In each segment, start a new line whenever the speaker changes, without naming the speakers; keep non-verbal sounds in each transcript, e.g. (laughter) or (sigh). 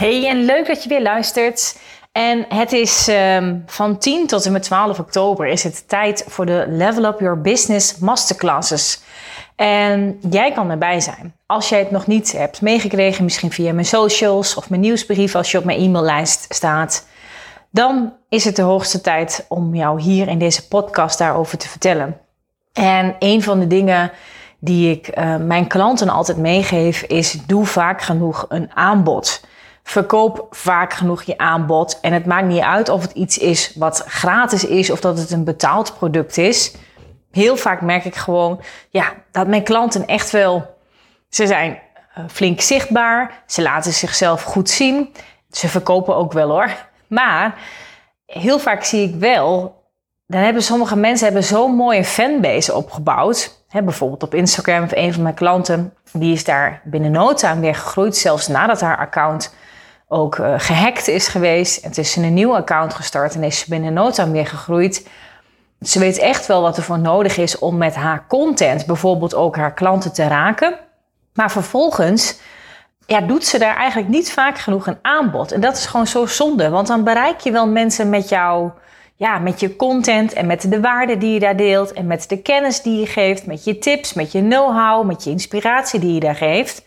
Hey, en leuk dat je weer luistert. En het is um, van 10 tot en met 12 oktober is het tijd voor de Level Up Your Business Masterclasses. En jij kan erbij zijn. Als jij het nog niet hebt meegekregen, misschien via mijn socials of mijn nieuwsbrief als je op mijn e-maillijst staat, dan is het de hoogste tijd om jou hier in deze podcast daarover te vertellen. En een van de dingen die ik uh, mijn klanten altijd meegeef is: doe vaak genoeg een aanbod. Verkoop vaak genoeg je aanbod. En het maakt niet uit of het iets is wat gratis is of dat het een betaald product is. Heel vaak merk ik gewoon ja, dat mijn klanten echt wel. Ze zijn uh, flink zichtbaar. Ze laten zichzelf goed zien. Ze verkopen ook wel hoor. Maar heel vaak zie ik wel. Dan hebben sommige mensen hebben zo'n mooie fanbase opgebouwd. Bijvoorbeeld op Instagram of een van mijn klanten. Die is daar binnen no time weer gegroeid. Zelfs nadat haar account ook uh, gehackt is geweest. Het is een nieuw account gestart en is ze binnen no time weer gegroeid. Ze weet echt wel wat er voor nodig is om met haar content bijvoorbeeld ook haar klanten te raken. Maar vervolgens ja, doet ze daar eigenlijk niet vaak genoeg een aanbod. En dat is gewoon zo zonde, want dan bereik je wel mensen met jou, ja, met je content en met de waarde die je daar deelt en met de kennis die je geeft, met je tips, met je know-how, met je inspiratie die je daar geeft.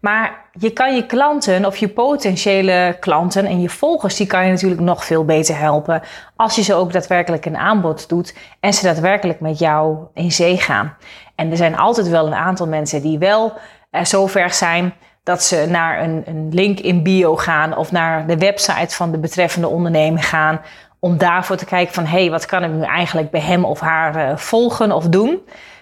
Maar je kan je klanten of je potentiële klanten en je volgers, die kan je natuurlijk nog veel beter helpen. Als je ze ook daadwerkelijk een aanbod doet en ze daadwerkelijk met jou in zee gaan. En er zijn altijd wel een aantal mensen die wel uh, zover zijn dat ze naar een, een link in bio gaan of naar de website van de betreffende ondernemer gaan. Om daarvoor te kijken van hé, hey, wat kan ik nu eigenlijk bij hem of haar uh, volgen of doen.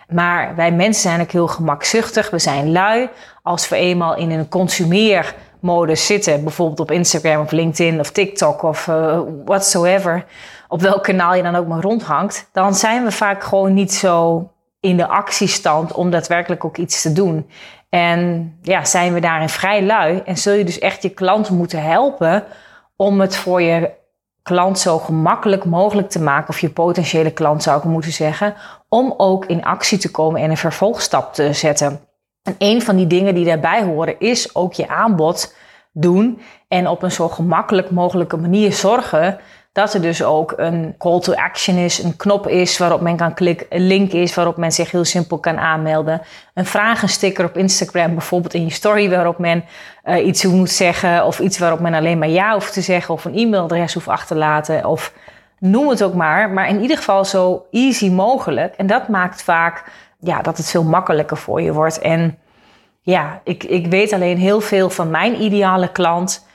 Maar wij mensen zijn ook heel gemakzuchtig. We zijn lui. Als we eenmaal in een consumeermodus zitten, bijvoorbeeld op Instagram of LinkedIn of TikTok of uh, whatsoever, op welk kanaal je dan ook maar rondhangt, dan zijn we vaak gewoon niet zo in de actiestand om daadwerkelijk ook iets te doen. En ja, zijn we daarin vrij lui en zul je dus echt je klant moeten helpen om het voor je klant zo gemakkelijk mogelijk te maken, of je potentiële klant zou ik moeten zeggen, om ook in actie te komen en een vervolgstap te zetten. En een van die dingen die daarbij horen is ook je aanbod doen en op een zo gemakkelijk mogelijke manier zorgen dat er dus ook een call to action is, een knop is waarop men kan klikken, een link is waarop men zich heel simpel kan aanmelden, een vragensticker op Instagram bijvoorbeeld in je story waarop men uh, iets moet zeggen of iets waarop men alleen maar ja hoeft te zeggen of een e-mailadres hoeft achter te laten of noem het ook maar, maar in ieder geval zo easy mogelijk. En dat maakt vaak ja, dat het veel makkelijker voor je wordt. En ja, ik, ik weet alleen heel veel van mijn ideale klant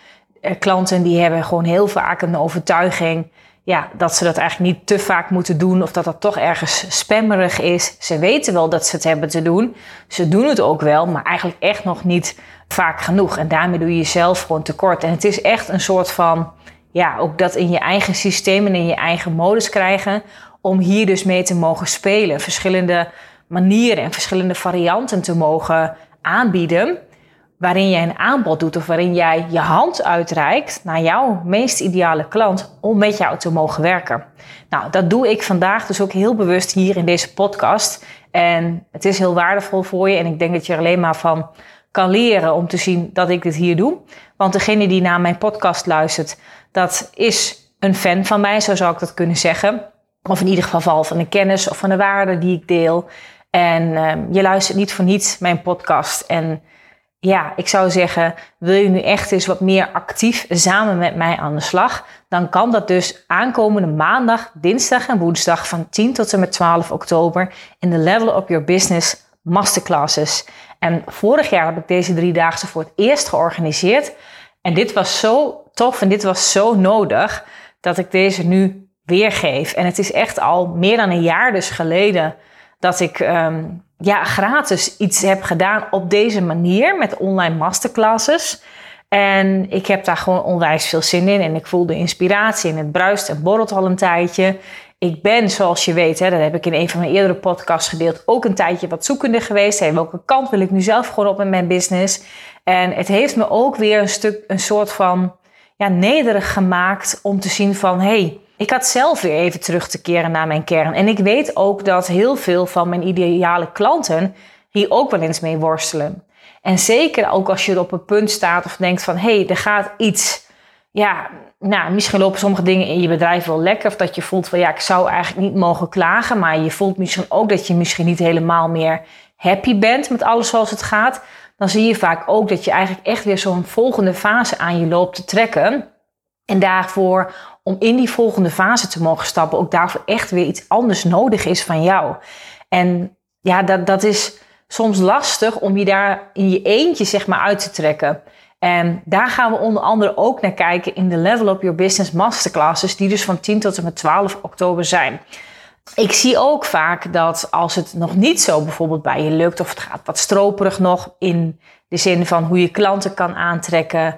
klanten die hebben gewoon heel vaak een overtuiging ja, dat ze dat eigenlijk niet te vaak moeten doen of dat dat toch ergens spammerig is. Ze weten wel dat ze het hebben te doen. Ze doen het ook wel, maar eigenlijk echt nog niet vaak genoeg. En daarmee doe je jezelf gewoon tekort. En het is echt een soort van, ja, ook dat in je eigen systeem en in je eigen modus krijgen om hier dus mee te mogen spelen. Verschillende manieren en verschillende varianten te mogen aanbieden waarin jij een aanbod doet of waarin jij je hand uitreikt naar jouw meest ideale klant om met jou te mogen werken. Nou, dat doe ik vandaag dus ook heel bewust hier in deze podcast. En het is heel waardevol voor je en ik denk dat je er alleen maar van kan leren om te zien dat ik dit hier doe. Want degene die naar mijn podcast luistert, dat is een fan van mij, zo zou ik dat kunnen zeggen. Of in ieder geval van de kennis of van de waarde die ik deel. En uh, je luistert niet voor niets mijn podcast. En ja, ik zou zeggen, wil je nu echt eens wat meer actief samen met mij aan de slag? Dan kan dat dus aankomende maandag, dinsdag en woensdag van 10 tot en met 12 oktober in de Level Up Your Business Masterclasses. En vorig jaar heb ik deze drie dagen voor het eerst georganiseerd. En dit was zo tof en dit was zo nodig dat ik deze nu weergeef. En het is echt al meer dan een jaar dus geleden dat ik um, ja, gratis iets heb gedaan op deze manier met online masterclasses. En ik heb daar gewoon onwijs veel zin in. En ik voel de inspiratie en het bruist en borrelt al een tijdje. Ik ben, zoals je weet, hè, dat heb ik in een van mijn eerdere podcasts gedeeld, ook een tijdje wat zoekende geweest. Hey, welke kant wil ik nu zelf gewoon op in mijn business? En het heeft me ook weer een stuk, een soort van ja, nederig gemaakt om te zien van, hey, ik had zelf weer even terug te keren naar mijn kern. En ik weet ook dat heel veel van mijn ideale klanten hier ook wel eens mee worstelen. En zeker ook als je op een punt staat of denkt van hé, hey, er gaat iets. Ja, nou, misschien lopen sommige dingen in je bedrijf wel lekker. Of dat je voelt van ja, ik zou eigenlijk niet mogen klagen. Maar je voelt misschien ook dat je misschien niet helemaal meer happy bent met alles zoals het gaat. Dan zie je vaak ook dat je eigenlijk echt weer zo'n volgende fase aan je loopt te trekken. En daarvoor, om in die volgende fase te mogen stappen, ook daarvoor echt weer iets anders nodig is van jou. En ja, dat, dat is soms lastig om je daar in je eentje zeg maar uit te trekken. En daar gaan we onder andere ook naar kijken in de Level Up Your Business Masterclasses, die dus van 10 tot en met 12 oktober zijn. Ik zie ook vaak dat als het nog niet zo bijvoorbeeld bij je lukt, of het gaat wat stroperig nog in de zin van hoe je klanten kan aantrekken,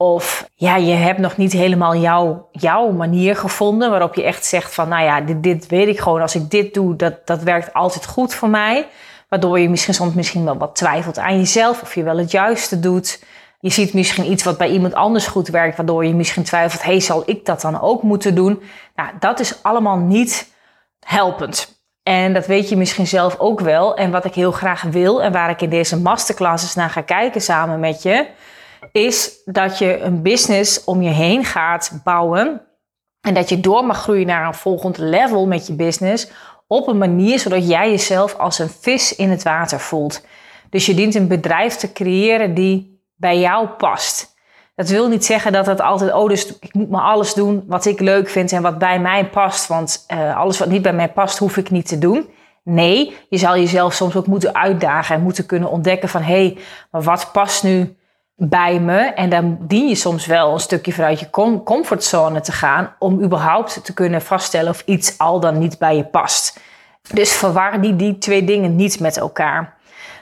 of ja, je hebt nog niet helemaal jouw, jouw manier gevonden waarop je echt zegt van, nou ja, dit, dit weet ik gewoon, als ik dit doe, dat, dat werkt altijd goed voor mij. Waardoor je misschien soms misschien wel wat twijfelt aan jezelf of je wel het juiste doet. Je ziet misschien iets wat bij iemand anders goed werkt, waardoor je misschien twijfelt: hey, zal ik dat dan ook moeten doen? Nou, dat is allemaal niet helpend. En dat weet je misschien zelf ook wel. En wat ik heel graag wil en waar ik in deze masterclasses naar ga kijken samen met je, is dat je een business om je heen gaat bouwen. En dat je door mag groeien naar een volgend level met je business op een manier zodat jij jezelf als een vis in het water voelt. Dus je dient een bedrijf te creëren die bij jou past. Dat wil niet zeggen dat het altijd, oh, dus ik moet maar alles doen wat ik leuk vind en wat bij mij past. Want uh, alles wat niet bij mij past, hoef ik niet te doen. Nee, je zal jezelf soms ook moeten uitdagen en moeten kunnen ontdekken van hé, hey, maar wat past nu bij me? En dan dien je soms wel een stukje vanuit je comfortzone te gaan om überhaupt te kunnen vaststellen of iets al dan niet bij je past. Dus verwar die, die twee dingen niet met elkaar.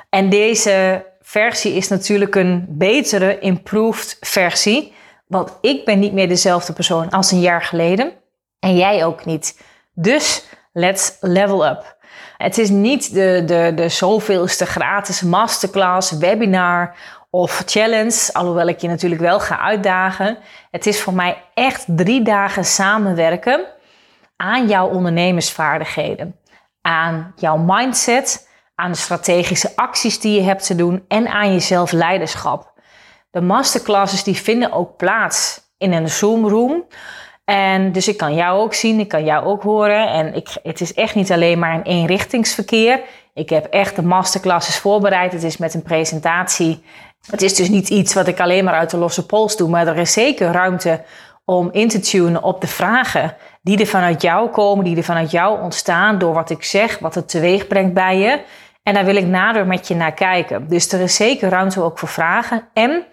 En deze versie is natuurlijk een betere, improved versie. Want ik ben niet meer dezelfde persoon als een jaar geleden. En jij ook niet. Dus let's level up. Het is niet de, de, de zoveelste gratis masterclass, webinar of challenge. Alhoewel ik je natuurlijk wel ga uitdagen. Het is voor mij echt drie dagen samenwerken aan jouw ondernemersvaardigheden aan jouw mindset, aan de strategische acties die je hebt te doen en aan je zelfleiderschap. De masterclasses die vinden ook plaats in een Zoom room. En dus ik kan jou ook zien, ik kan jou ook horen. En ik, het is echt niet alleen maar een eenrichtingsverkeer. Ik heb echt de masterclasses voorbereid. Het is met een presentatie. Het is dus niet iets wat ik alleen maar uit de losse pols doe. Maar er is zeker ruimte om in te tunen op de vragen die er vanuit jou komen, die er vanuit jou ontstaan door wat ik zeg, wat het teweeg brengt bij je. En daar wil ik nader met je naar kijken. Dus er is zeker ruimte ook voor vragen. En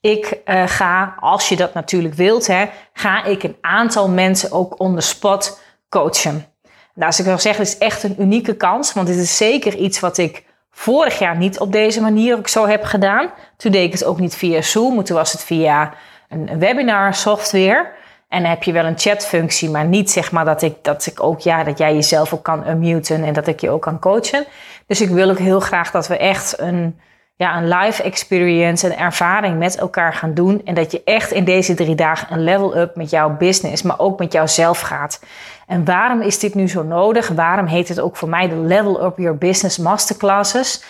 ik uh, ga, als je dat natuurlijk wilt, hè, ga ik een aantal mensen ook on the spot coachen. Nou, als ik wil zeggen, het is echt een unieke kans, want dit is zeker iets wat ik vorig jaar niet op deze manier ook zo heb gedaan. Toen deed ik het ook niet via Zoom, toen was het via een webinar software. En dan heb je wel een chatfunctie, maar niet zeg maar dat ik, dat ik ook, ja, dat jij jezelf ook kan unmuten en dat ik je ook kan coachen. Dus ik wil ook heel graag dat we echt een, ja, een live experience, een ervaring met elkaar gaan doen. En dat je echt in deze drie dagen een level up met jouw business, maar ook met jouzelf gaat. En waarom is dit nu zo nodig? Waarom heet het ook voor mij de Level Up Your Business Masterclasses?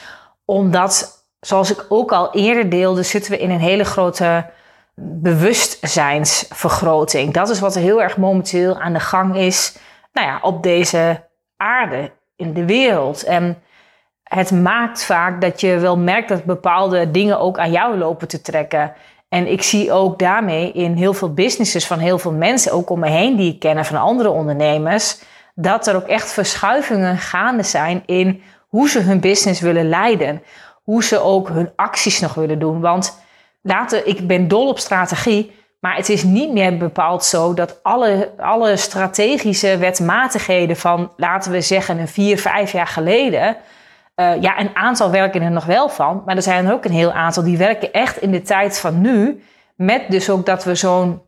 Omdat, zoals ik ook al eerder deelde, zitten we in een hele grote bewustzijnsvergroting. Dat is wat er heel erg momenteel aan de gang is nou ja, op deze aarde, in de wereld. En het maakt vaak dat je wel merkt dat bepaalde dingen ook aan jou lopen te trekken. En ik zie ook daarmee in heel veel businesses van heel veel mensen, ook om me heen die ik ken van andere ondernemers, dat er ook echt verschuivingen gaande zijn in hoe ze hun business willen leiden. Hoe ze ook hun acties nog willen doen. Want laten, ik ben dol op strategie, maar het is niet meer bepaald zo dat alle, alle strategische wetmatigheden van, laten we zeggen, een vier, vijf jaar geleden, Uh, ja, een aantal werken er nog wel van, maar er zijn ook een heel aantal die werken echt in de tijd van nu. Met dus ook dat we zo'n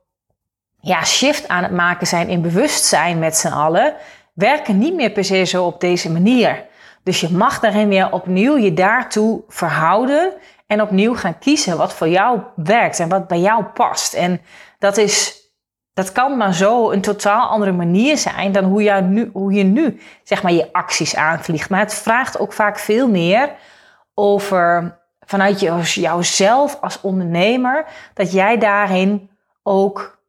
ja, shift aan het maken zijn in bewustzijn met z'n allen. Werken niet meer per se zo op deze manier. Dus je mag daarin weer opnieuw je daartoe verhouden en opnieuw gaan kiezen wat voor jou werkt en wat bij jou past. En dat is dat kan maar zo een totaal andere manier zijn dan hoe, je nu, hoe je nu zeg maar, je acties aanvliegt. Maar het vraagt ook vaak veel meer over vanuit jouzelf als ondernemer, dat jij daarin ook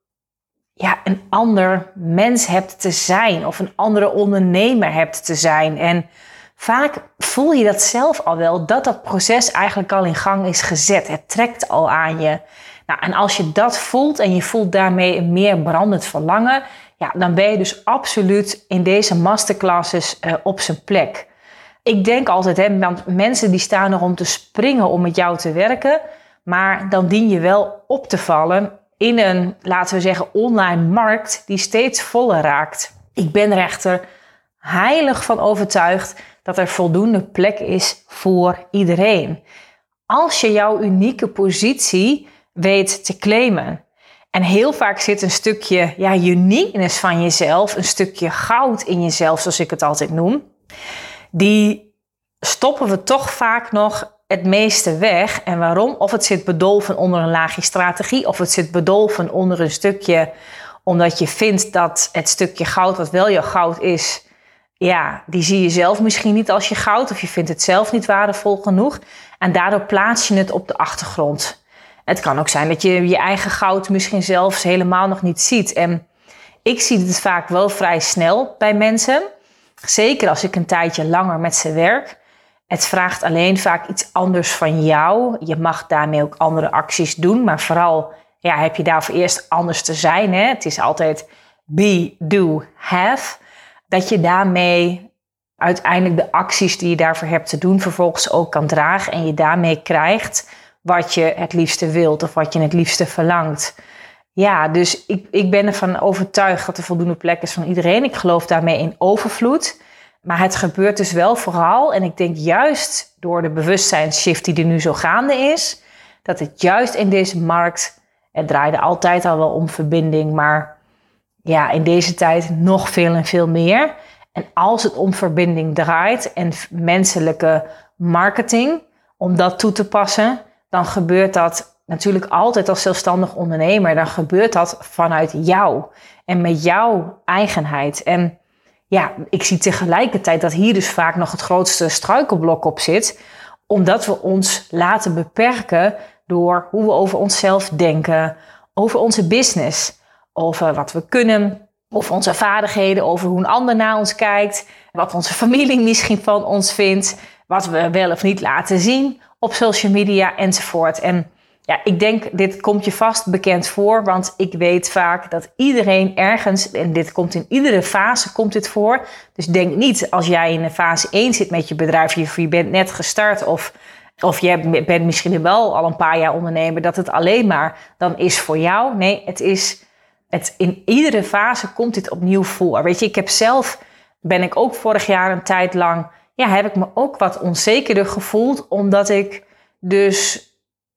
ja, een ander mens hebt te zijn of een andere ondernemer hebt te zijn. En vaak voel je dat zelf al wel, dat dat proces eigenlijk al in gang is gezet. Het trekt al aan je. Nou, en als je dat voelt en je voelt daarmee een meer brandend verlangen, ja, dan ben je dus absoluut in deze masterclasses uh, op zijn plek. Ik denk altijd, hè, want mensen die staan er om te springen om met jou te werken, maar dan dien je wel op te vallen in een, laten we zeggen, online markt die steeds voller raakt. Ik ben er echter heilig van overtuigd dat er voldoende plek is voor iedereen. Als je jouw unieke positie weet te claimen. En heel vaak zit een stukje ja, van jezelf, een stukje goud in jezelf, zoals ik het altijd noem. Die stoppen we toch vaak nog het meeste weg. En waarom? Of het zit bedolven onder een laagje strategie, of het zit bedolven onder een stukje omdat je vindt dat het stukje goud, wat wel jouw goud is, ja, die zie je zelf misschien niet als je goud, of je vindt het zelf niet waardevol genoeg. En daardoor plaats je het op de achtergrond. Het kan ook zijn dat je je eigen goud misschien zelfs helemaal nog niet ziet. En ik zie het vaak wel vrij snel bij mensen. Zeker als ik een tijdje langer met ze werk. Het vraagt alleen vaak iets anders van jou. Je mag daarmee ook andere acties doen. Maar vooral ja, heb je daarvoor eerst anders te zijn. Hè? Het is altijd be, do, have. Dat je daarmee uiteindelijk de acties die je daarvoor hebt te doen, vervolgens ook kan dragen. En je daarmee krijgt wat je het liefste wilt of wat je het liefste verlangt. Ja, dus ik, ik ben ervan overtuigd dat er voldoende plek is van iedereen. Ik geloof daarmee in overvloed. Maar het gebeurt dus wel vooral, en ik denk juist door de bewustzijnsshift die er nu zo gaande is, dat het juist in deze markt, het draaide altijd al wel om verbinding, maar ja, in deze tijd nog veel en veel meer. En als het om verbinding draait en menselijke marketing, om dat toe te passen, dan gebeurt dat natuurlijk altijd als zelfstandig ondernemer. Dan gebeurt dat vanuit jou en met jouw eigenheid. En ja, ik zie tegelijkertijd dat hier dus vaak nog het grootste struikelblok op zit, omdat we ons laten beperken door hoe we over onszelf denken, over onze business, over wat we kunnen, over onze vaardigheden, over hoe een ander naar ons kijkt, wat onze familie (laughs) misschien van ons vindt, wat we wel of niet laten zien op social media enzovoort. En ja, ik denk, dit komt je vast bekend voor, want ik weet vaak dat iedereen ergens, en dit komt in iedere fase, komt dit voor. Dus denk niet als jij in fase 1 zit met je bedrijf, of je bent net gestart of, of je bent misschien wel al een paar jaar ondernemer, dat het alleen maar dan is voor jou. Nee, het is, in iedere fase komt dit opnieuw voor. Weet je, ik heb zelf, ben ik ook vorig jaar een tijd lang ja, heb ik me ook wat onzekerder gevoeld. Omdat ik dus.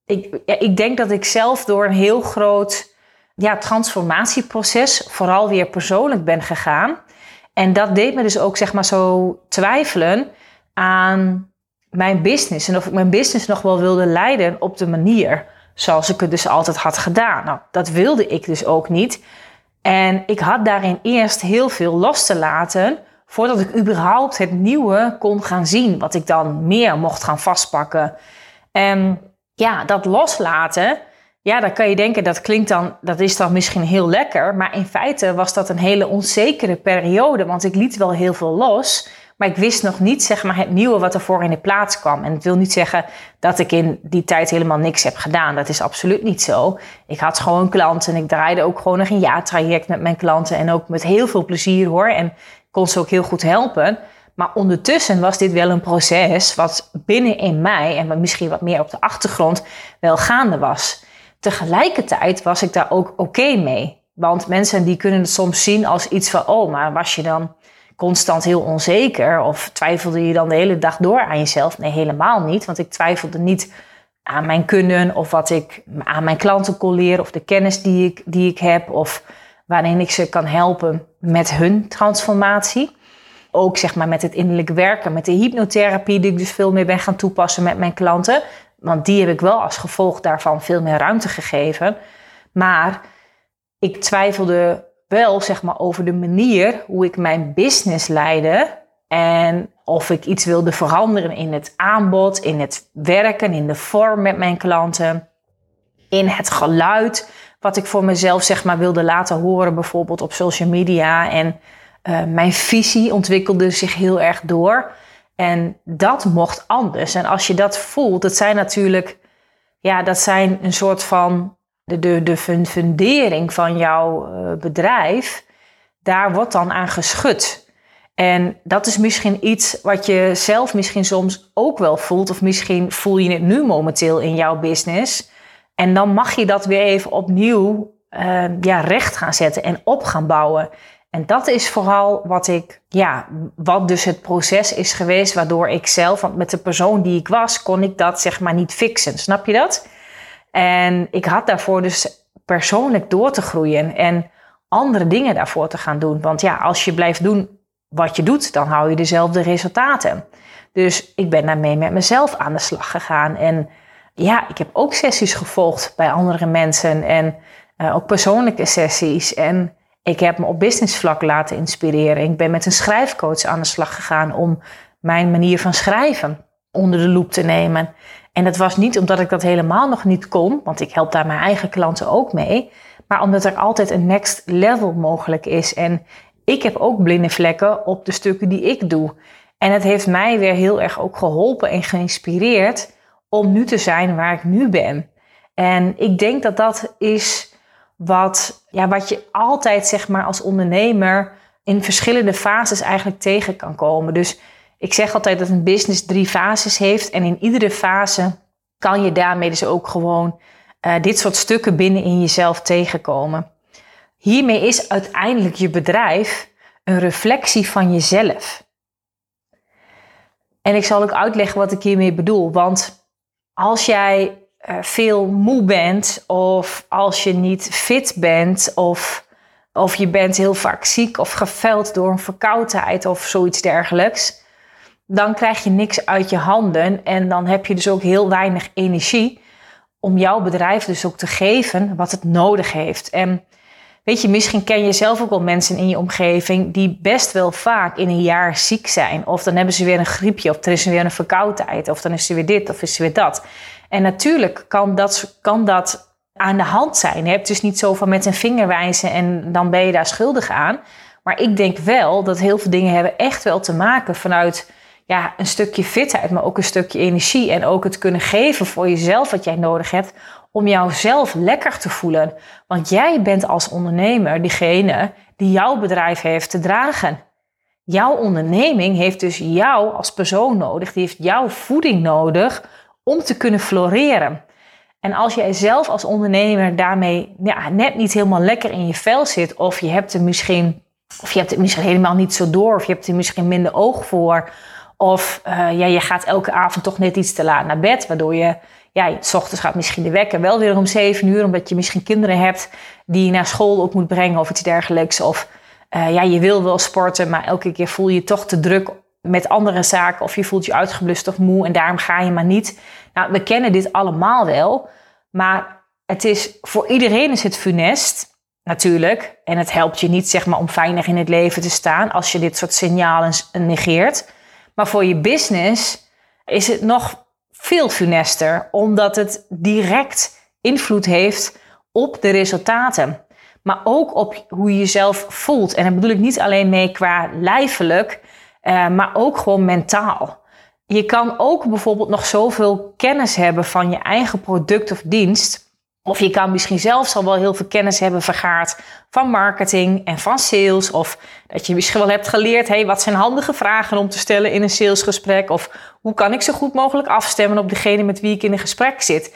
Ik, ja, ik denk dat ik zelf door een heel groot ja, transformatieproces vooral weer persoonlijk ben gegaan. En dat deed me dus ook zeg maar zo twijfelen aan mijn business. En of ik mijn business nog wel wilde leiden op de manier zoals ik het dus altijd had gedaan. Nou, dat wilde ik dus ook niet. En ik had daarin eerst heel veel los te laten voordat ik überhaupt het nieuwe kon gaan zien, wat ik dan meer mocht gaan vastpakken. En ja, dat loslaten, ja, dan kan je denken dat klinkt dan, dat is dan misschien heel lekker, maar in feite was dat een hele onzekere periode, want ik liet wel heel veel los. Maar ik wist nog niet zeg maar, het nieuwe wat ervoor in de plaats kwam. En het wil niet zeggen dat ik in die tijd helemaal niks heb gedaan. Dat is absoluut niet zo. Ik had gewoon klanten en ik draaide ook gewoon nog een jaartraject met mijn klanten. En ook met heel veel plezier hoor. En kon ze ook heel goed helpen. Maar ondertussen was dit wel een proces wat binnen in mij en misschien wat meer op de achtergrond wel gaande was. Tegelijkertijd was ik daar ook oké mee. Want mensen die kunnen het soms zien als iets van, oh, maar was je dan constant heel onzeker? Of twijfelde je dan de hele dag door aan jezelf? Nee, helemaal niet. Want ik twijfelde niet aan mijn kunnen of wat ik aan mijn klanten kon leren of de kennis die ik, die ik heb of waarin ik ze kan helpen met hun transformatie. Ook zeg maar met het innerlijk werken, met de hypnotherapie die ik dus veel meer ben gaan toepassen met mijn klanten. Want die heb ik wel als gevolg daarvan veel meer ruimte gegeven. Maar ik twijfelde wel zeg maar over de manier hoe ik mijn business leidde en of ik iets wilde veranderen in het aanbod, in het werken, in de vorm met mijn klanten, in het geluid wat ik voor mezelf zeg maar wilde laten horen, bijvoorbeeld op social media. En uh, mijn visie ontwikkelde zich heel erg door. En dat mocht anders. En als je dat voelt, dat zijn natuurlijk, ja, dat zijn een soort van de, de, de fundering van jouw uh, bedrijf. Daar wordt dan aan geschud. En dat is misschien iets wat je zelf misschien soms ook wel voelt, of misschien voel je het nu momenteel in jouw business. En dan mag je dat weer even opnieuw uh, ja, recht gaan zetten en op gaan bouwen. En dat is vooral wat ik, ja, wat dus het proces is geweest, waardoor ik zelf, want met de persoon die ik was, kon ik dat zeg maar niet fixen. Snap je dat? En ik had daarvoor dus persoonlijk door te groeien en andere dingen daarvoor te gaan doen. Want ja, als je blijft doen wat je doet, dan hou je dezelfde resultaten. Dus ik ben daarmee met mezelf aan de slag gegaan. En ja, ik heb ook sessies gevolgd bij andere mensen en uh, ook persoonlijke sessies. En ik heb me op businessvlak laten inspireren. Ik ben met een schrijfcoach aan de slag gegaan om mijn manier van schrijven onder de loep te nemen. En dat was niet omdat ik dat helemaal nog niet kon, want ik help daar mijn eigen klanten ook mee. Maar omdat er altijd een next level mogelijk is. En ik heb ook blinde vlekken op de stukken die ik doe. En het heeft mij weer heel erg ook geholpen en geïnspireerd om nu te zijn waar ik nu ben. En ik denk dat dat is wat, ja, wat je altijd zeg maar als ondernemer in verschillende fases eigenlijk tegen kan komen. Dus ik zeg altijd dat een business drie fases heeft en in iedere fase kan je daarmee dus ook gewoon uh, dit soort stukken binnen in jezelf tegenkomen. Hiermee is uiteindelijk je bedrijf een reflectie van jezelf. En ik zal ook uitleggen wat ik hiermee bedoel. Want als jij uh, veel moe bent, of als je niet fit bent, of, of je bent heel vaak ziek of geveld door een verkoudheid of zoiets dergelijks, dan krijg je niks uit je handen en dan heb je dus ook heel weinig energie om jouw bedrijf dus ook te geven wat het nodig heeft. En Weet je, misschien ken je zelf ook wel mensen in je omgeving die best wel vaak in een jaar ziek zijn. Of dan hebben ze weer een griepje, of er is weer een verkoudheid, of dan is er weer dit, of is er weer dat. En natuurlijk kan dat, kan dat aan de hand zijn. Je hebt dus niet zo van met een vinger wijzen en dan ben je daar schuldig aan. Maar ik denk wel dat heel veel dingen hebben echt wel te maken vanuit ja, een stukje fitheid, maar ook een stukje energie. En ook het kunnen geven voor jezelf wat jij nodig hebt om jouzelf lekker te voelen. Want jij bent als ondernemer diegene die jouw bedrijf heeft te dragen. Jouw onderneming heeft dus jou als persoon nodig, die heeft jouw voeding nodig om te kunnen floreren. En als jij zelf als ondernemer daarmee net niet helemaal lekker in je vel zit, of je hebt er misschien, of je hebt het misschien helemaal niet zo door, of je hebt er misschien minder oog voor, of uh, ja, je gaat elke avond toch net iets te laat naar bed, waardoor je ja, s ochtends gaat misschien de wekker wel weer om zeven uur, omdat je misschien kinderen hebt die je naar school op moet brengen of iets dergelijks. Of uh, ja, je wil wel sporten, maar elke keer voel je je toch te druk met andere zaken of je voelt je uitgeblust of moe en daarom ga je maar niet. Nou, we kennen dit allemaal wel, maar het is voor iedereen is het funest. Natuurlijk. En het helpt je niet zeg maar, om veilig in het leven te staan als je dit soort signalen negeert. Maar voor je business is het nog veel funester, omdat het direct invloed heeft op de resultaten. Maar ook op hoe je jezelf voelt. En daar bedoel ik niet alleen mee qua lijfelijk, uh, maar ook gewoon mentaal. Je kan ook bijvoorbeeld nog zoveel kennis hebben van je eigen product of dienst. Of je kan misschien zelfs al wel heel veel kennis hebben vergaard van marketing en van sales. Of dat je misschien wel hebt geleerd, hey, wat zijn handige vragen om te stellen in een salesgesprek? Of hoe kan ik zo goed mogelijk afstemmen op degene met wie ik in een gesprek zit?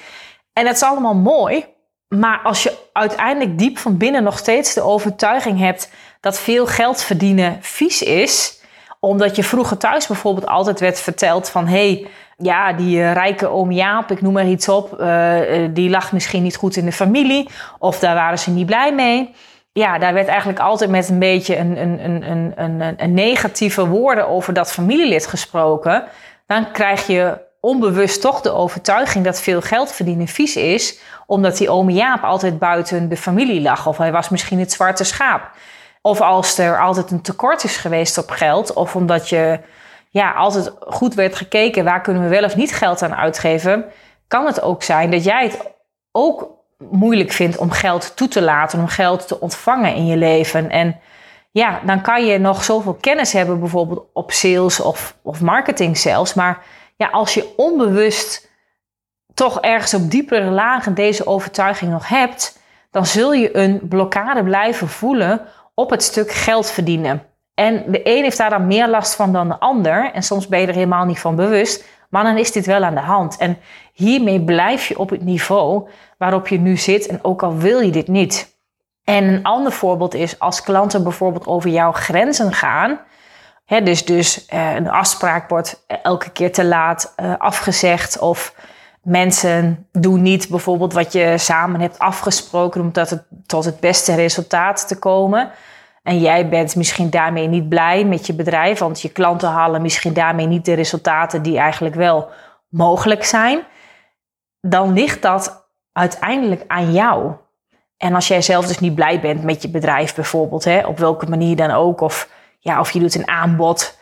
En dat is allemaal mooi. Maar als je uiteindelijk diep van binnen nog steeds de overtuiging hebt dat veel geld verdienen vies is, omdat je vroeger thuis bijvoorbeeld altijd werd verteld van hé, hey, ja, die eh, rijke oom Jaap, ik noem maar iets op, uh, die lag misschien niet goed in de familie of daar waren ze niet blij mee. Ja, daar werd eigenlijk altijd met een beetje een, een, een, een, een negatieve woorden over dat familielid gesproken. Dan krijg je onbewust toch de overtuiging dat veel geld verdienen vies is, omdat die oom Jaap altijd buiten de familie lag. Of hij was misschien het zwarte schaap. Of als er altijd een tekort is geweest op geld, of omdat je ja, altijd goed werd gekeken waar kunnen we wel of niet geld aan uitgeven, kan het ook zijn dat jij het ook moeilijk vindt om geld toe te laten, om geld te ontvangen in je leven. En ja, dan kan je nog zoveel kennis hebben, bijvoorbeeld op sales of, of marketing zelfs. Maar ja, als je onbewust toch ergens op diepere lagen deze overtuiging nog hebt, dan zul je een blokkade blijven voelen op het stuk geld verdienen. En de een heeft daar dan meer last van dan de ander. En soms ben je er helemaal niet van bewust. Maar dan is dit wel aan de hand. En hiermee blijf je op het niveau waarop je nu zit. En ook al wil je dit niet. En een ander voorbeeld is als klanten bijvoorbeeld over jouw grenzen gaan. Hè, dus dus eh, een afspraak wordt elke keer te laat eh, afgezegd. Of mensen doen niet bijvoorbeeld wat je samen hebt afgesproken. Om het, tot het beste resultaat te komen. En jij bent misschien daarmee niet blij met je bedrijf, want je klanten halen misschien daarmee niet de resultaten die eigenlijk wel mogelijk zijn. Dan ligt dat uiteindelijk aan jou. En als jij zelf dus niet blij bent met je bedrijf bijvoorbeeld, hè, op welke manier dan ook, of, ja, of je doet een aanbod,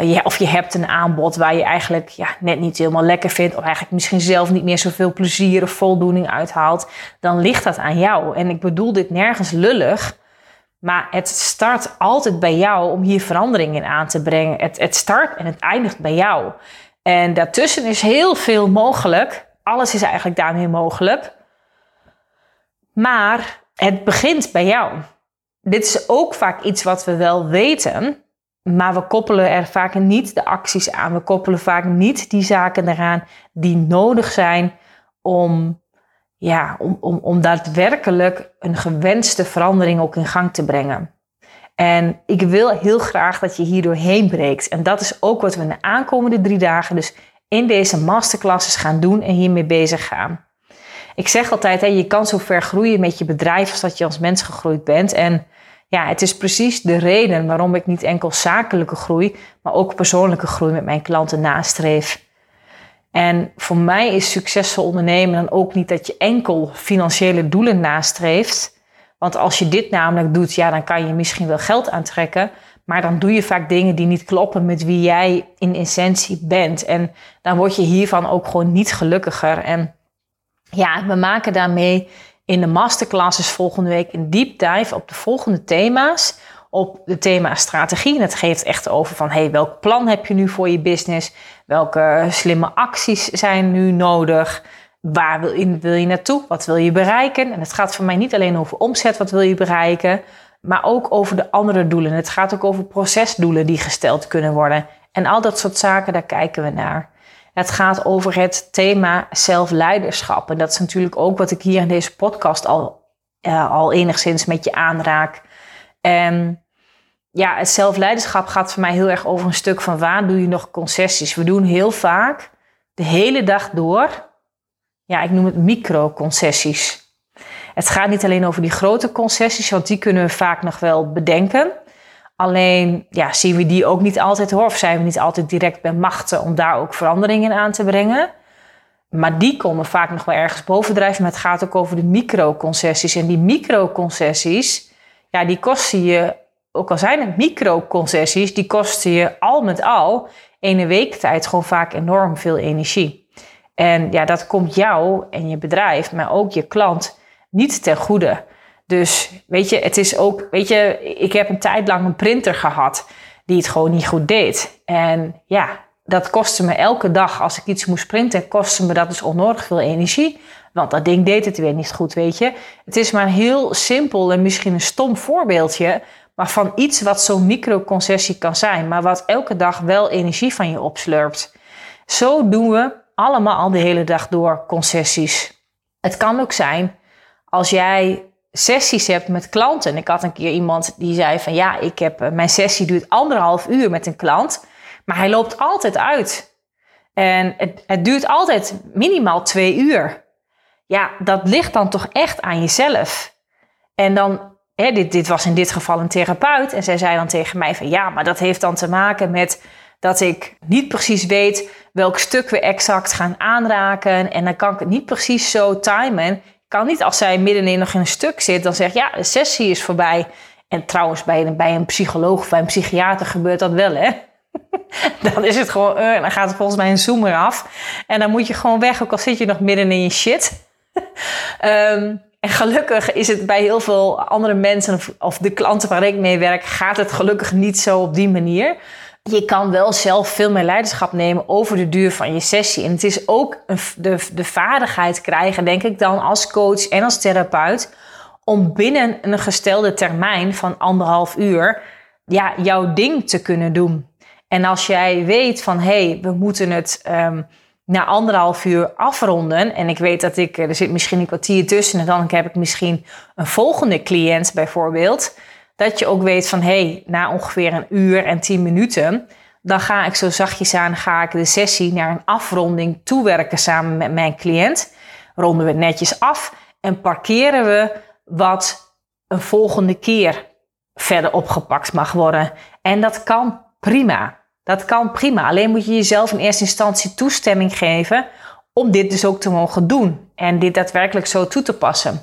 ja, of je hebt een aanbod waar je eigenlijk ja, net niet helemaal lekker vindt, of eigenlijk misschien zelf niet meer zoveel plezier of voldoening uithaalt, dan ligt dat aan jou. En ik bedoel dit nergens lullig, maar het start altijd bij jou om hier verandering in aan te brengen. Het, het start en het eindigt bij jou. En daartussen is heel veel mogelijk. Alles is eigenlijk daarmee mogelijk. Maar het begint bij jou. Dit is ook vaak iets wat we wel weten, maar we koppelen er vaak niet de acties aan. We koppelen vaak niet die zaken eraan die nodig zijn om ja, om, om, om daadwerkelijk een gewenste verandering ook in gang te brengen. En ik wil heel graag dat je hier doorheen breekt. En dat is ook wat we de aankomende drie dagen dus in deze masterclasses gaan doen en hiermee bezig gaan. Ik zeg altijd, hè, je kan zo ver groeien met je bedrijf als dat je als mens gegroeid bent. En ja, het is precies de reden waarom ik niet enkel zakelijke groei, maar ook persoonlijke groei met mijn klanten nastreef. En voor mij is succesvol ondernemen dan ook niet dat je enkel financiële doelen nastreeft. Want als je dit namelijk doet, ja, dan kan je misschien wel geld aantrekken. Maar dan doe je vaak dingen die niet kloppen met wie jij in essentie bent. En dan word je hiervan ook gewoon niet gelukkiger. En ja, we maken daarmee in de masterclasses volgende week een deep dive op de volgende thema's op het thema strategie. En het geeft echt over van hey, welk plan heb je nu voor je business? Welke slimme acties zijn nu nodig? Waar wil je, wil je naartoe? Wat wil je bereiken? En het gaat voor mij niet alleen over omzet, wat wil je bereiken, maar ook over de andere doelen. Het gaat ook over procesdoelen die gesteld kunnen worden. En al dat soort zaken, daar kijken we naar. Het gaat over het thema zelfleiderschap. En dat is natuurlijk ook wat ik hier in deze podcast al, uh, al enigszins met je aanraak. En ja, het zelfleiderschap gaat voor mij heel erg over een stuk van waar doe je nog concessies. We doen heel vaak de hele dag door, ja, ik noem het micro-concessies. Het gaat niet alleen over die grote concessies, want die kunnen we vaak nog wel bedenken. Alleen ja, zien we die ook niet altijd hoor, of zijn we niet altijd direct bij machten om daar ook veranderingen aan te brengen. Maar die komen vaak nog wel ergens bovendrijven. Maar het gaat ook over de micro-concessies. En die micro-concessies, ja, die kosten je ook al zijn het micro-concessies, die kosten je al met al in een week tijd gewoon vaak enorm veel energie. En ja, dat komt jou en je bedrijf, maar ook je klant niet ten goede. Dus weet je, het is ook, weet je, ik heb een tijd lang een printer gehad die het gewoon niet goed deed. En ja, dat kostte me elke dag als ik iets moest printen, kostte me dat dus onnodig veel energie. Want dat ding deed het weer niet goed, weet je. Het is maar een heel simpel en misschien een stom voorbeeldje maar van iets wat zo'n microconcessie kan zijn, maar wat elke dag wel energie van je opslurpt. Zo doen we allemaal al de hele dag door concessies. Het kan ook zijn als jij sessies hebt met klanten. En ik had een keer iemand die zei van ja, ik heb, eh, mijn sessie duurt anderhalf uur met een klant, maar hij loopt altijd uit. En het, het duurt altijd minimaal twee uur. Ja, dat ligt dan toch echt aan jezelf. En dan, dit, was in dit geval een therapeut. En zij zei dan tegen mij van ja, maar dat heeft dan te maken met dat ik niet precies weet welk stuk we exact gaan aanraken. En dan kan ik het niet precies zo timen. Ik kan niet als zij middenin nog in een stuk zit, dan zeg ja, de sessie is voorbij. En trouwens, bij een, bij een psycholoog of bij een psychiater gebeurt dat wel, hè? (laughs) dan is het gewoon, uh, dan gaat het volgens mij een zoomer af. En dan moet je gewoon weg, ook al zit je nog midden in je shit. um, (laughs) en gelukkig is het bij heel veel andere mensen of, de klanten waar ik mee werk, gaat het gelukkig niet zo op die manier. Je kan wel zelf veel meer leiderschap nemen over de duur van je sessie. En het is ook de, de vaardigheid krijgen, denk ik dan, als coach en als therapeut, om binnen een gestelde termijn van anderhalf uur ja, jouw ding te kunnen doen. En als jij weet van hé, hey, we moeten het um, na anderhalf uur afronden. En ik weet dat ik, er zit misschien een kwartier tussen en dan heb ik misschien een volgende cliënt bijvoorbeeld. Dat je ook weet van hé, hey, na ongeveer een uur en tien minuten, dan ga ik zo zachtjes aan, ga ik de sessie naar een afronding toewerken samen met mijn cliënt. Ronden we netjes af en parkeren we wat een volgende keer verder opgepakt mag worden. En dat kan prima. Dat kan prima. Alleen moet je jezelf in eerste instantie toestemming geven om dit dus ook te mogen doen. En dit daadwerkelijk zo toe te passen.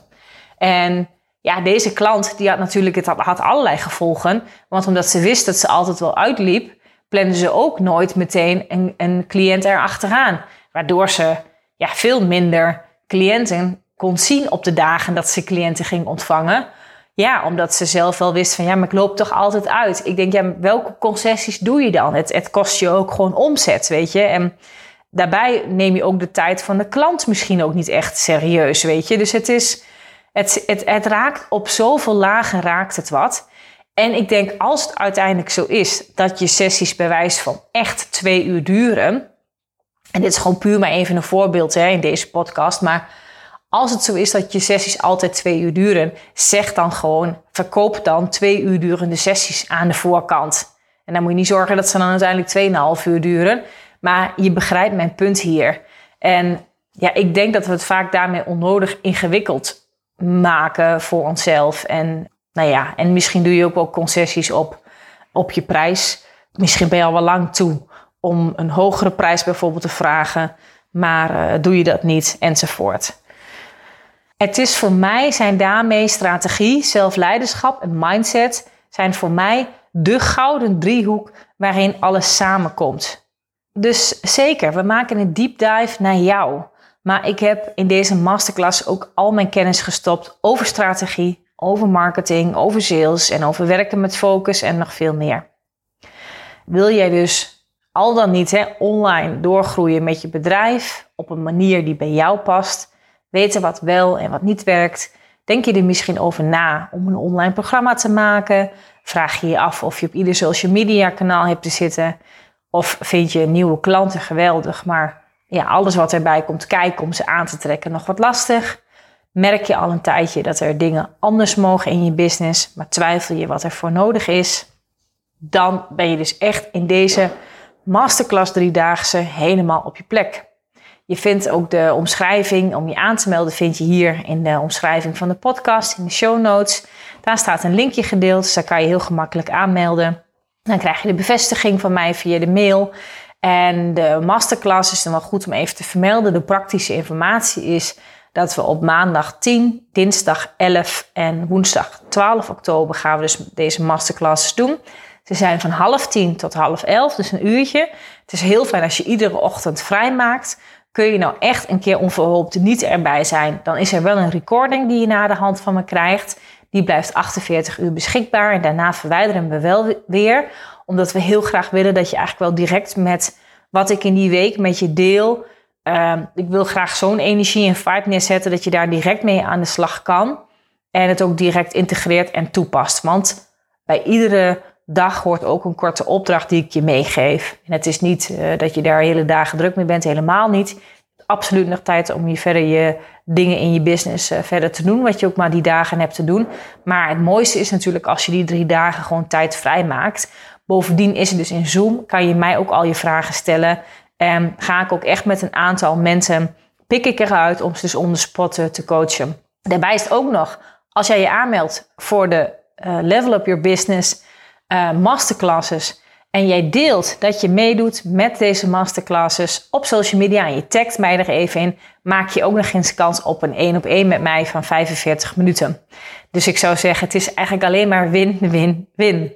En ja, deze klant die had natuurlijk het had allerlei gevolgen. Want omdat ze wist dat ze altijd wel uitliep, plande ze ook nooit meteen een, een cliënt erachteraan. Waardoor ze ja, veel minder cliënten kon zien op de dagen dat ze cliënten ging ontvangen. Ja, omdat ze zelf wel wist van ja, maar ik loop toch altijd uit. Ik denk, ja, welke concessies doe je dan? Het, het kost je ook gewoon omzet, weet je. En daarbij neem je ook de tijd van de klant misschien ook niet echt serieus, weet je. Dus het is, het, het, het raakt op zoveel lagen raakt het wat. En ik denk, als het uiteindelijk zo is dat je sessies bij wijze van echt twee uur duren. En dit is gewoon puur maar even een voorbeeld hè, in deze podcast. Maar als het zo is dat je sessies altijd twee uur duren, zeg dan gewoon, verkoop dan twee uur durende sessies aan de voorkant. En dan moet je niet zorgen dat ze dan uiteindelijk 2,5 uur duren. Maar je begrijpt mijn punt hier. En ja, ik denk dat we het vaak daarmee onnodig ingewikkeld maken voor onszelf. En nou ja, en misschien doe je ook wel concessies op, op je prijs. Misschien ben je al wel lang toe om een hogere prijs bijvoorbeeld te vragen. Maar uh, doe je dat niet, enzovoort. Het is voor mij, zijn daarmee strategie, zelfleiderschap en mindset, zijn voor mij de gouden driehoek waarin alles samenkomt. Dus zeker, we maken een deep dive naar jou. Maar ik heb in deze masterclass ook al mijn kennis gestopt over strategie, over marketing, over sales en over werken met focus en nog veel meer. Wil jij dus al dan niet hè, online doorgroeien met je bedrijf op een manier die bij jou past? Weten wat wel en wat niet werkt. Denk je er misschien over na om een online programma te maken? Vraag je je af of je op ieder social media kanaal hebt te zitten? Of vind je nieuwe klanten geweldig, maar ja, alles wat erbij komt kijken om ze aan te trekken nog wat lastig? Merk je al een tijdje dat er dingen anders mogen in je business, maar twijfel je wat er voor nodig is? Dan ben je dus echt in deze masterclass driedaagse helemaal op je plek. Je vindt ook de omschrijving om je aan te melden, vind je hier in de omschrijving van de podcast, in de show notes. Daar staat een linkje gedeeld, dus daar kan je heel gemakkelijk aanmelden. Dan krijg je de bevestiging van mij via de mail. En de masterclass is dan wel goed om even te vermelden. De praktische informatie is dat we op maandag 10, dinsdag 11 en woensdag 12 oktober gaan we dus deze masterclasses doen. Ze zijn van half tien tot half elf, dus een uurtje. Het is heel fijn als je iedere ochtend vrij maakt. Kun je nou echt een keer onverhoopt niet erbij zijn, dan is er wel een recording die je na de hand van me krijgt. Die blijft 48 uur beschikbaar en daarna verwijderen we wel weer. Omdat we heel graag willen dat je eigenlijk wel direct met wat ik in die week met je deel. Uh, ik wil graag zo'n energie en vibe neerzetten dat je daar direct mee aan de slag kan. En het ook direct integreert en toepast. Want bij iedere dag hoort ook een korte opdracht die ik je meegeef. En het is niet uh, dat je daar hele dagen druk mee bent, helemaal niet. absoluut nog tijd om je verder je dingen in je business uh, verder te doen. Wat je ook maar die dagen hebt te doen. Maar het mooiste is natuurlijk als je die drie dagen gewoon tijd vrij maakt. Bovendien is het dus in Zoom. Kan je mij ook al je vragen stellen. En ga ik ook echt met een aantal mensen. Pik ik eruit om ze dus on the spot te coachen. Daarbij is het ook nog. Als jij je aanmeldt voor de Level Up Your Business uh, masterclasses. En jij deelt dat je meedoet met deze masterclasses op social media. En je tagt mij er even in, maak je ook nog eens kans op een 1 op 1 met mij van 45 minuten. Dus ik zou zeggen, het is eigenlijk alleen maar win, win, win.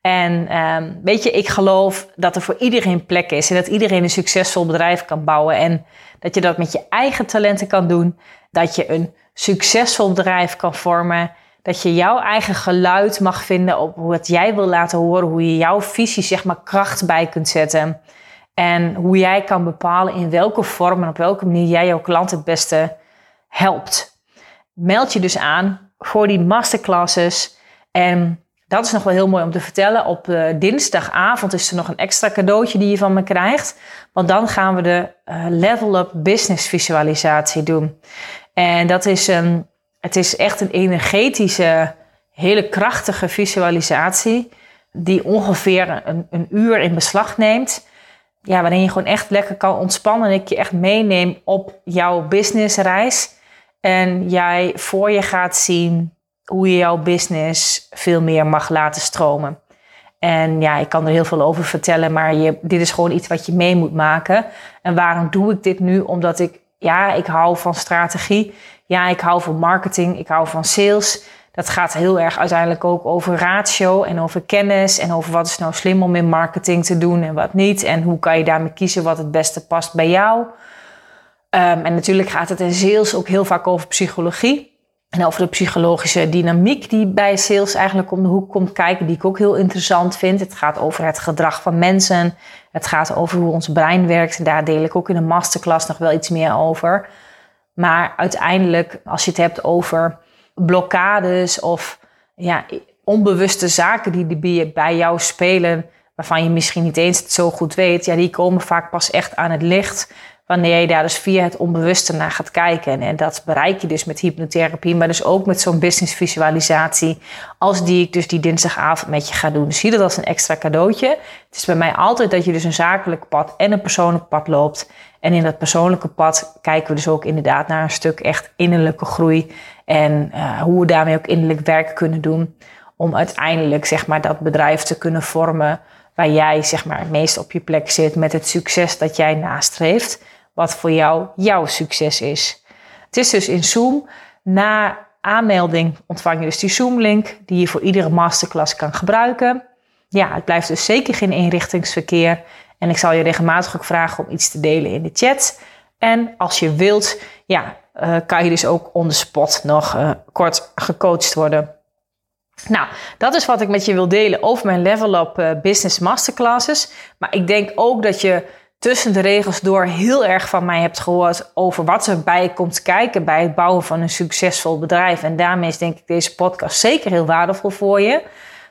En um, weet je, ik geloof dat er voor iedereen plek is en dat iedereen een succesvol bedrijf kan bouwen. En dat je dat met je eigen talenten kan doen, dat je een succesvol bedrijf kan vormen dat je jouw eigen geluid mag vinden op wat jij wil laten horen, hoe je jouw visie zeg maar kracht bij kunt zetten. En hoe jij kan bepalen in welke vorm en op welke manier jij jouw klant het beste helpt. Meld je dus aan voor die masterclasses. En dat is nog wel heel mooi om te vertellen. Op uh, dinsdagavond is er nog een extra cadeautje die je van me krijgt. Want dan gaan we de uh, Level Up Business Visualisatie doen. En dat is een het is echt een energetische, hele krachtige visualisatie. Die ongeveer een, een uur in beslag neemt. Ja, waarin je gewoon echt lekker kan ontspannen. En ik je echt meeneem op jouw businessreis. En jij voor je gaat zien hoe je jouw business veel meer mag laten stromen. En ja, ik kan er heel veel over vertellen, maar je, dit is gewoon iets wat je mee moet maken. En waarom doe ik dit nu? Omdat ik, ja, ik hou van strategie ja, ik hou van marketing, ik hou van sales. Dat gaat heel erg uiteindelijk ook over ratio en over kennis en over wat is nou slim om in marketing te doen en wat niet. En hoe kan je daarmee kiezen wat het beste past bij jou. Um, en natuurlijk gaat het in sales ook heel vaak over psychologie. En over de psychologische dynamiek die bij sales eigenlijk om de hoek komt kijken, die ik ook heel interessant vind. Het gaat over het gedrag van mensen. Het gaat over hoe ons brein werkt. En daar deel ik ook in een masterclass nog wel iets meer over. Maar uiteindelijk, als je het hebt over blokkades of ja, onbewuste zaken die bij jou spelen, waarvan je misschien niet eens het zo goed weet, ja, die komen vaak pas echt aan het licht wanneer je daar dus via het onbewuste naar gaat kijken. En dat bereik je dus met hypnotherapie, maar dus ook met zo'n business visualisatie, als die ik dus die dinsdagavond met je ga doen. Dus zie dat als een extra cadeautje. Het is bij mij altijd dat je dus een zakelijk pad en een persoonlijk pad loopt. En in dat persoonlijke pad kijken we dus ook inderdaad naar een stuk echt innerlijke groei. En uh, hoe we daarmee ook innerlijk werk kunnen doen. Om uiteindelijk zeg maar, dat bedrijf te kunnen vormen waar jij zeg maar, het meest op je plek zit met het succes dat jij nastreeft. Wat voor jou jouw succes is. Het is dus in Zoom. Na aanmelding ontvang je dus die Zoom-link die je voor iedere masterclass kan gebruiken. Ja, het blijft dus zeker geen inrichtingsverkeer. En ik zal je regelmatig ook vragen om iets te delen in de chat. En als je wilt, ja, uh, kan je dus ook on the spot nog uh, kort gecoacht worden. Nou, dat is wat ik met je wil delen over mijn Level Up uh, Business Masterclasses. Maar ik denk ook dat je tussen de regels door heel erg van mij hebt gehoord over wat erbij komt kijken bij het bouwen van een succesvol bedrijf. En daarmee is denk ik deze podcast zeker heel waardevol voor je.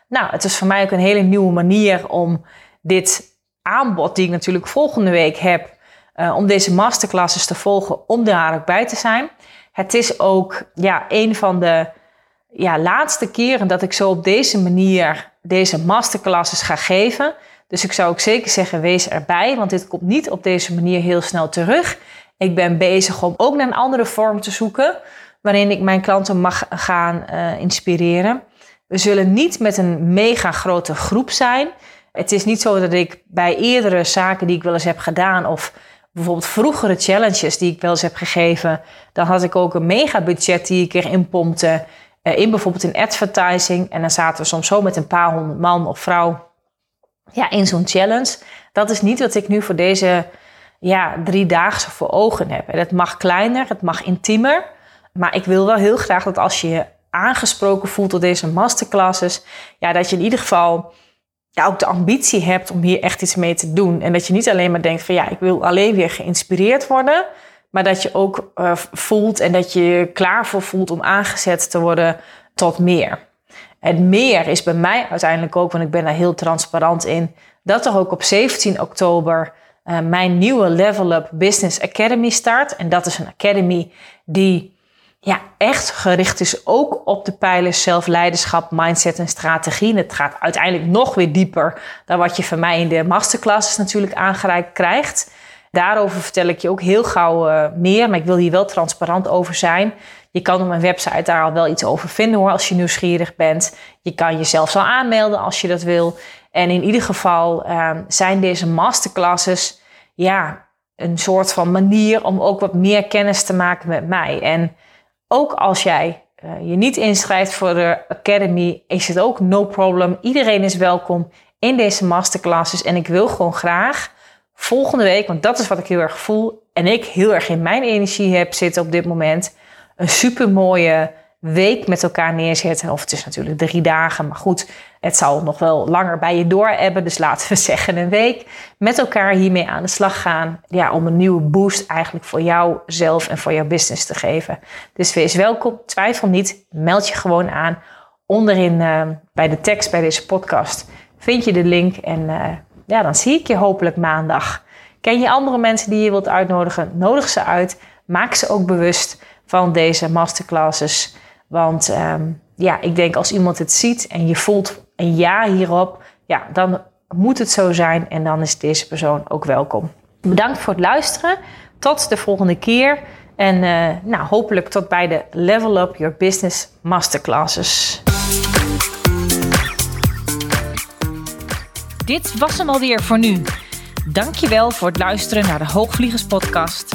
Nou, het is voor mij ook een hele nieuwe manier om dit aanbod die ik natuurlijk volgende week heb, uh, om deze masterclasses te volgen, om daar ook bij te zijn. Het is ook ja, een van de ja, laatste keren dat ik zo op deze manier deze masterclasses ga geven. Dus ik zou ook zeker zeggen, wees erbij, want dit komt niet op deze manier heel snel terug. Ik ben bezig om ook naar een andere vorm te zoeken, waarin ik mijn klanten mag gaan uh, inspireren. We zullen niet met een mega grote groep zijn. Het is niet zo dat ik bij eerdere zaken die ik wel eens heb gedaan, of bijvoorbeeld vroegere challenges die ik wel eens heb gegeven, dan had ik ook een mega budget die ik erin pompte. Uh, in bijvoorbeeld in advertising. En dan zaten we soms zo met een paar honderd man of vrouw ja, in zo'n challenge. Dat is niet wat ik nu voor deze ja, driedaagse voor ogen heb. En het mag kleiner, het mag intiemer. Maar ik wil wel heel graag dat als je je aangesproken voelt door deze masterclasses, ja, dat je in ieder geval ja, ook de ambitie hebt om hier echt iets mee te doen. En dat je niet alleen maar denkt van ja, ik wil alleen weer geïnspireerd worden. Maar dat je ook uh, voelt en dat je je klaar voor voelt om aangezet te worden tot meer. Het meer is bij mij uiteindelijk ook, want ik ben daar heel transparant in, dat er ook op 17 oktober uh, mijn nieuwe Level Up Business Academy start. En dat is een academy die ja, echt gericht is ook op de pijlers zelfleiderschap, mindset en strategie. het gaat uiteindelijk nog weer dieper dan wat je van mij in de masterclasses natuurlijk aangereikt krijgt. Daarover vertel ik je ook heel gauw uh, meer, maar ik wil hier wel transparant over zijn. Je kan op mijn website daar al wel iets over vinden hoor, als je nieuwsgierig bent. Je kan jezelf al aanmelden als je dat wil. En in ieder geval uh, zijn deze masterclasses ja, een soort van manier om ook wat meer kennis te maken met mij. En ook als jij uh, je niet inschrijft voor de Academy, is het ook no problem. Iedereen is welkom in deze masterclasses. En ik wil gewoon graag volgende week, want dat is wat ik heel erg voel. En ik heel erg in mijn energie heb zitten op dit moment. Een super mooie week met elkaar neerzetten. Of het is natuurlijk drie dagen, maar goed, het zal nog wel langer bij je door hebben. Dus laten we (laughs) zeggen een week. Met elkaar hiermee aan de slag gaan. Ja, om een nieuwe boost eigenlijk voor jouzelf en voor jouw business te geven. Dus wees welkom. Twijfel niet. Meld je gewoon aan. Onderin uh, bij de tekst bij deze podcast vind je de link. En uh, ja, dan zie ik je hopelijk maandag. Ken je andere mensen die je wilt uitnodigen? Nodig ze uit. Maak ze ook bewust van deze masterclasses. Want um, ja, ik denk als iemand het ziet en je voelt een ja hierop, ja, dan moet het zo zijn en dan is deze persoon ook welkom. Bedankt voor het luisteren. Tot de volgende keer. En uh, nou, hopelijk tot bij de Level Up Your Business Masterclasses. Dit was hem alweer voor nu. Dankjewel voor het luisteren naar de Hoogvliegers podcast.